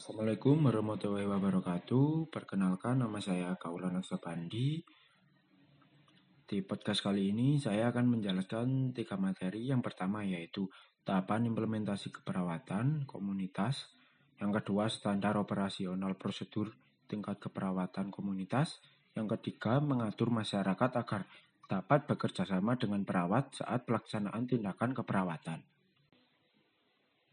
Assalamualaikum warahmatullahi wabarakatuh. Perkenalkan nama saya Kaulan Pandi. Di podcast kali ini saya akan menjelaskan tiga materi. Yang pertama yaitu tahapan implementasi keperawatan komunitas. Yang kedua standar operasional prosedur tingkat keperawatan komunitas. Yang ketiga mengatur masyarakat agar dapat bekerja sama dengan perawat saat pelaksanaan tindakan keperawatan.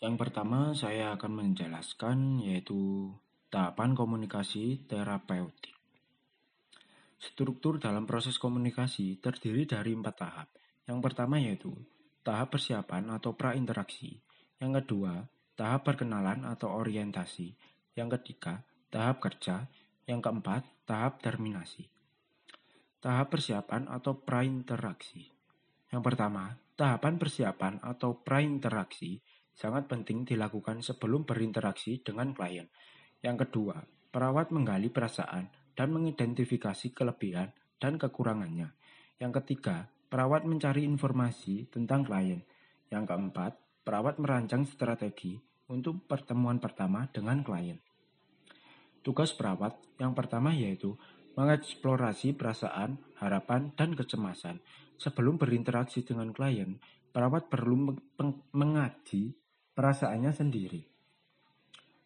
Yang pertama saya akan menjelaskan yaitu tahapan komunikasi terapeutik. Struktur dalam proses komunikasi terdiri dari empat tahap. Yang pertama yaitu tahap persiapan atau prainteraksi. Yang kedua, tahap perkenalan atau orientasi. Yang ketiga, tahap kerja. Yang keempat, tahap terminasi. Tahap persiapan atau prainteraksi. Yang pertama, tahapan persiapan atau prainteraksi sangat penting dilakukan sebelum berinteraksi dengan klien. Yang kedua, perawat menggali perasaan dan mengidentifikasi kelebihan dan kekurangannya. Yang ketiga, perawat mencari informasi tentang klien. Yang keempat, perawat merancang strategi untuk pertemuan pertama dengan klien. Tugas perawat yang pertama yaitu mengeksplorasi perasaan, harapan, dan kecemasan. Sebelum berinteraksi dengan klien, perawat perlu mengaji perasaannya sendiri.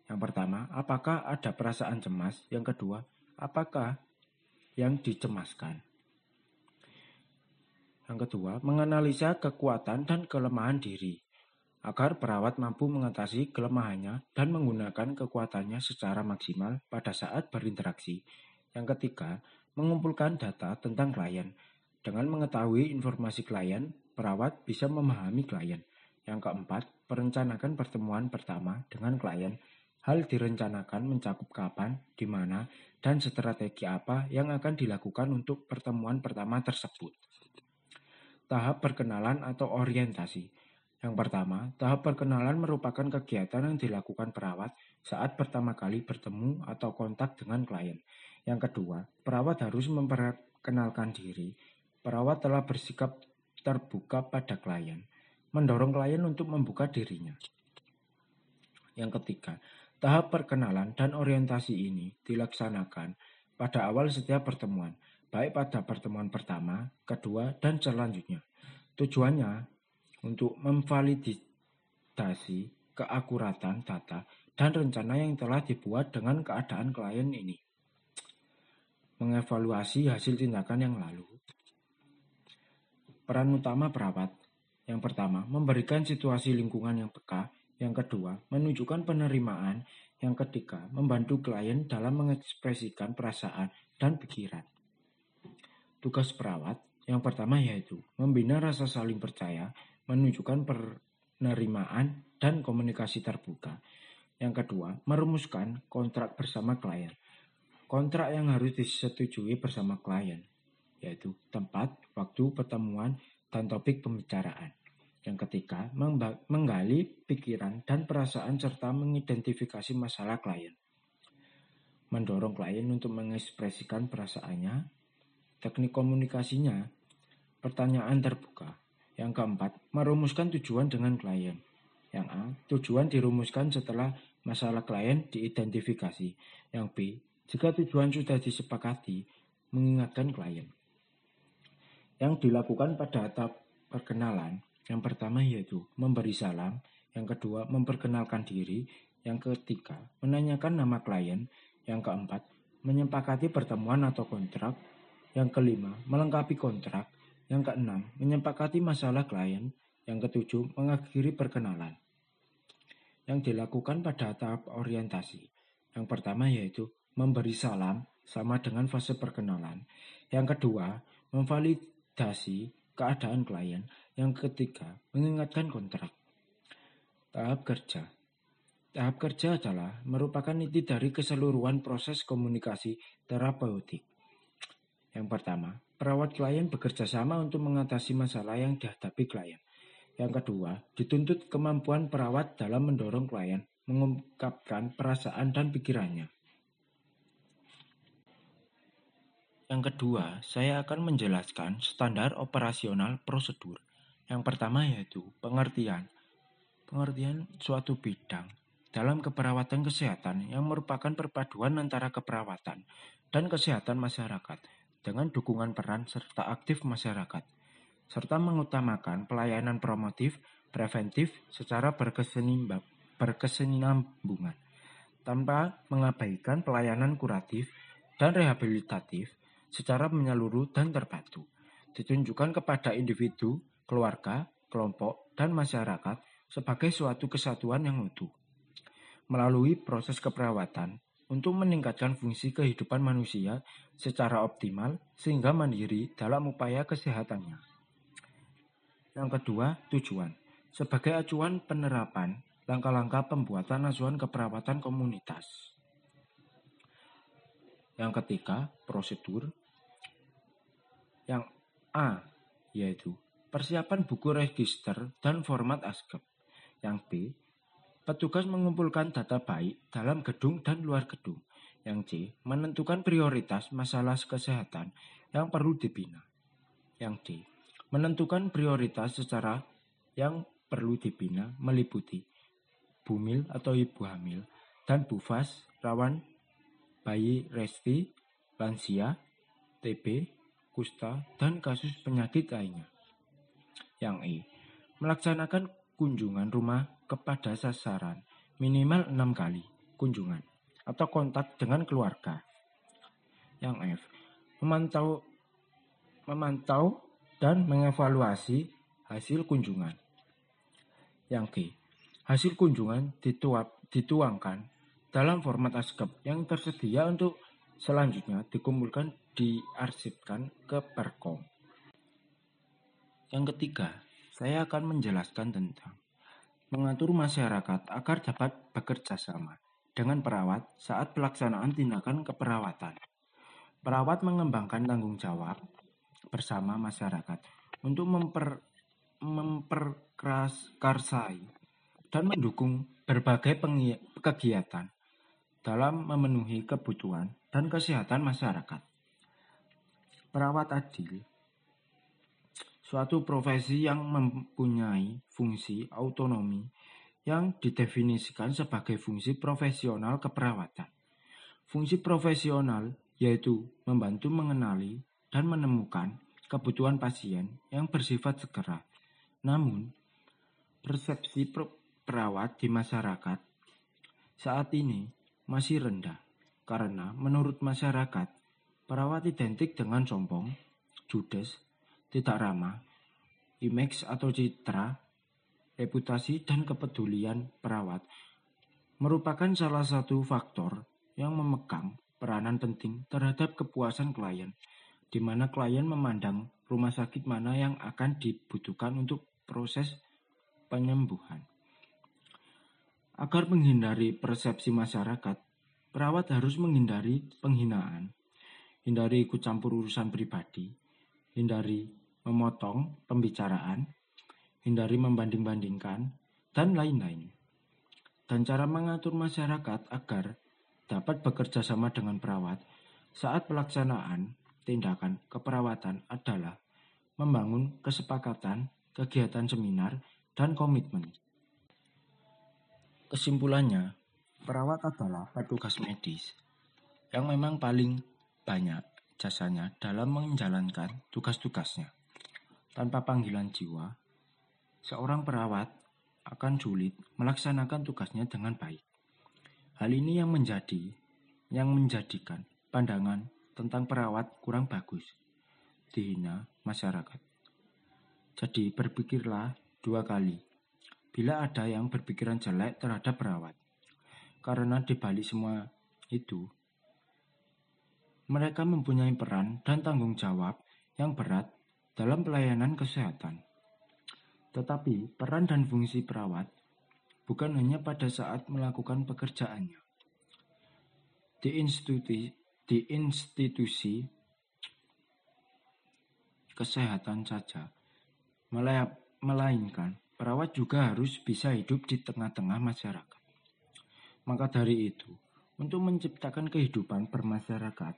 Yang pertama, apakah ada perasaan cemas? Yang kedua, apakah yang dicemaskan? Yang kedua, menganalisa kekuatan dan kelemahan diri agar perawat mampu mengatasi kelemahannya dan menggunakan kekuatannya secara maksimal pada saat berinteraksi. Yang ketiga, mengumpulkan data tentang klien. Dengan mengetahui informasi klien, perawat bisa memahami klien. Yang keempat, perencanaan pertemuan pertama dengan klien. Hal direncanakan mencakup kapan, di mana, dan strategi apa yang akan dilakukan untuk pertemuan pertama tersebut. Tahap perkenalan atau orientasi. Yang pertama, tahap perkenalan merupakan kegiatan yang dilakukan perawat saat pertama kali bertemu atau kontak dengan klien. Yang kedua, perawat harus memperkenalkan diri. Perawat telah bersikap terbuka pada klien mendorong klien untuk membuka dirinya. Yang ketiga, tahap perkenalan dan orientasi ini dilaksanakan pada awal setiap pertemuan, baik pada pertemuan pertama, kedua, dan selanjutnya. Tujuannya untuk memvalidasi keakuratan data dan rencana yang telah dibuat dengan keadaan klien ini. Mengevaluasi hasil tindakan yang lalu. Peran utama perawat yang pertama, memberikan situasi lingkungan yang peka. Yang kedua, menunjukkan penerimaan. Yang ketiga, membantu klien dalam mengekspresikan perasaan dan pikiran. Tugas perawat yang pertama yaitu membina rasa saling percaya, menunjukkan penerimaan dan komunikasi terbuka. Yang kedua, merumuskan kontrak bersama klien. Kontrak yang harus disetujui bersama klien, yaitu tempat, waktu pertemuan, dan topik pembicaraan. Yang ketiga, menggali pikiran dan perasaan serta mengidentifikasi masalah klien. Mendorong klien untuk mengekspresikan perasaannya. Teknik komunikasinya, pertanyaan terbuka. Yang keempat, merumuskan tujuan dengan klien. Yang A, tujuan dirumuskan setelah masalah klien diidentifikasi. Yang B, jika tujuan sudah disepakati, mengingatkan klien yang dilakukan pada tahap perkenalan. Yang pertama yaitu memberi salam, yang kedua memperkenalkan diri, yang ketiga menanyakan nama klien, yang keempat menyepakati pertemuan atau kontrak, yang kelima melengkapi kontrak, yang keenam menyepakati masalah klien, yang ketujuh mengakhiri perkenalan. Yang dilakukan pada tahap orientasi. Yang pertama yaitu memberi salam sama dengan fase perkenalan. Yang kedua, memvalid validasi keadaan klien. Yang ketiga, mengingatkan kontrak. Tahap kerja. Tahap kerja adalah merupakan inti dari keseluruhan proses komunikasi terapeutik. Yang pertama, perawat klien bekerja sama untuk mengatasi masalah yang dihadapi klien. Yang kedua, dituntut kemampuan perawat dalam mendorong klien mengungkapkan perasaan dan pikirannya. Yang kedua, saya akan menjelaskan standar operasional prosedur. Yang pertama yaitu pengertian. Pengertian suatu bidang. dalam keperawatan kesehatan yang merupakan perpaduan antara keperawatan dan kesehatan masyarakat dengan dukungan peran serta aktif masyarakat, serta mengutamakan pelayanan promotif, preventif secara berkesinambungan, tanpa mengabaikan pelayanan kuratif dan rehabilitatif secara menyeluruh dan terpadu, ditunjukkan kepada individu, keluarga, kelompok, dan masyarakat sebagai suatu kesatuan yang utuh melalui proses keperawatan untuk meningkatkan fungsi kehidupan manusia secara optimal sehingga mandiri dalam upaya kesehatannya. Yang kedua, tujuan. Sebagai acuan penerapan langkah-langkah pembuatan asuhan keperawatan komunitas. Yang ketiga, prosedur. Yang A, yaitu persiapan buku register dan format ASKEP. Yang B, Petugas mengumpulkan data baik dalam gedung dan luar gedung. Yang C, menentukan prioritas masalah kesehatan yang perlu dibina. Yang D, menentukan prioritas secara yang perlu dibina meliputi bumil atau ibu hamil dan bufas rawan bayi resti, lansia, TB, kusta, dan kasus penyakit lainnya. Yang E, melaksanakan kunjungan rumah kepada sasaran minimal enam kali kunjungan atau kontak dengan keluarga. Yang F, memantau memantau dan mengevaluasi hasil kunjungan. Yang G, hasil kunjungan dituap, dituangkan dalam format ASKEP yang tersedia untuk selanjutnya dikumpulkan diarsipkan ke Perkom. Yang ketiga, saya akan menjelaskan tentang mengatur masyarakat agar dapat bekerja sama dengan perawat saat pelaksanaan tindakan keperawatan. Perawat mengembangkan tanggung jawab bersama masyarakat untuk memper, memperkarsai dan mendukung berbagai kegiatan dalam memenuhi kebutuhan dan kesehatan masyarakat. Perawat adil suatu profesi yang mempunyai fungsi autonomi yang didefinisikan sebagai fungsi profesional keperawatan. Fungsi profesional yaitu membantu mengenali dan menemukan kebutuhan pasien yang bersifat segera. Namun, persepsi perawat di masyarakat saat ini masih rendah karena menurut masyarakat perawat identik dengan sombong, judes, tidak ramah, image atau citra, reputasi dan kepedulian perawat merupakan salah satu faktor yang memekang peranan penting terhadap kepuasan klien, di mana klien memandang rumah sakit mana yang akan dibutuhkan untuk proses penyembuhan. Agar menghindari persepsi masyarakat, perawat harus menghindari penghinaan, hindari ikut campur urusan pribadi, hindari memotong pembicaraan, hindari membanding-bandingkan, dan lain-lain. Dan cara mengatur masyarakat agar dapat bekerja sama dengan perawat saat pelaksanaan tindakan keperawatan adalah membangun kesepakatan, kegiatan seminar, dan komitmen. Kesimpulannya, perawat adalah petugas medis yang memang paling banyak jasanya dalam menjalankan tugas-tugasnya. Tanpa panggilan jiwa, seorang perawat akan sulit melaksanakan tugasnya dengan baik. Hal ini yang menjadi yang menjadikan pandangan tentang perawat kurang bagus, dihina masyarakat. Jadi berpikirlah dua kali bila ada yang berpikiran jelek terhadap perawat. Karena di balik semua itu, mereka mempunyai peran dan tanggung jawab yang berat dalam pelayanan kesehatan. Tetapi peran dan fungsi perawat bukan hanya pada saat melakukan pekerjaannya. Di institusi, di institusi kesehatan saja, melainkan perawat juga harus bisa hidup di tengah-tengah masyarakat. Maka dari itu, untuk menciptakan kehidupan bermasyarakat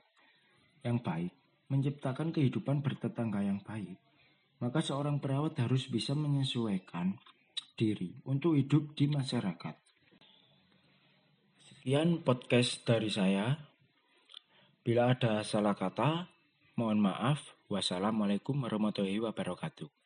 yang baik, menciptakan kehidupan bertetangga yang baik, maka seorang perawat harus bisa menyesuaikan diri untuk hidup di masyarakat. Sekian podcast dari saya. Bila ada salah kata, mohon maaf. Wassalamualaikum warahmatullahi wabarakatuh.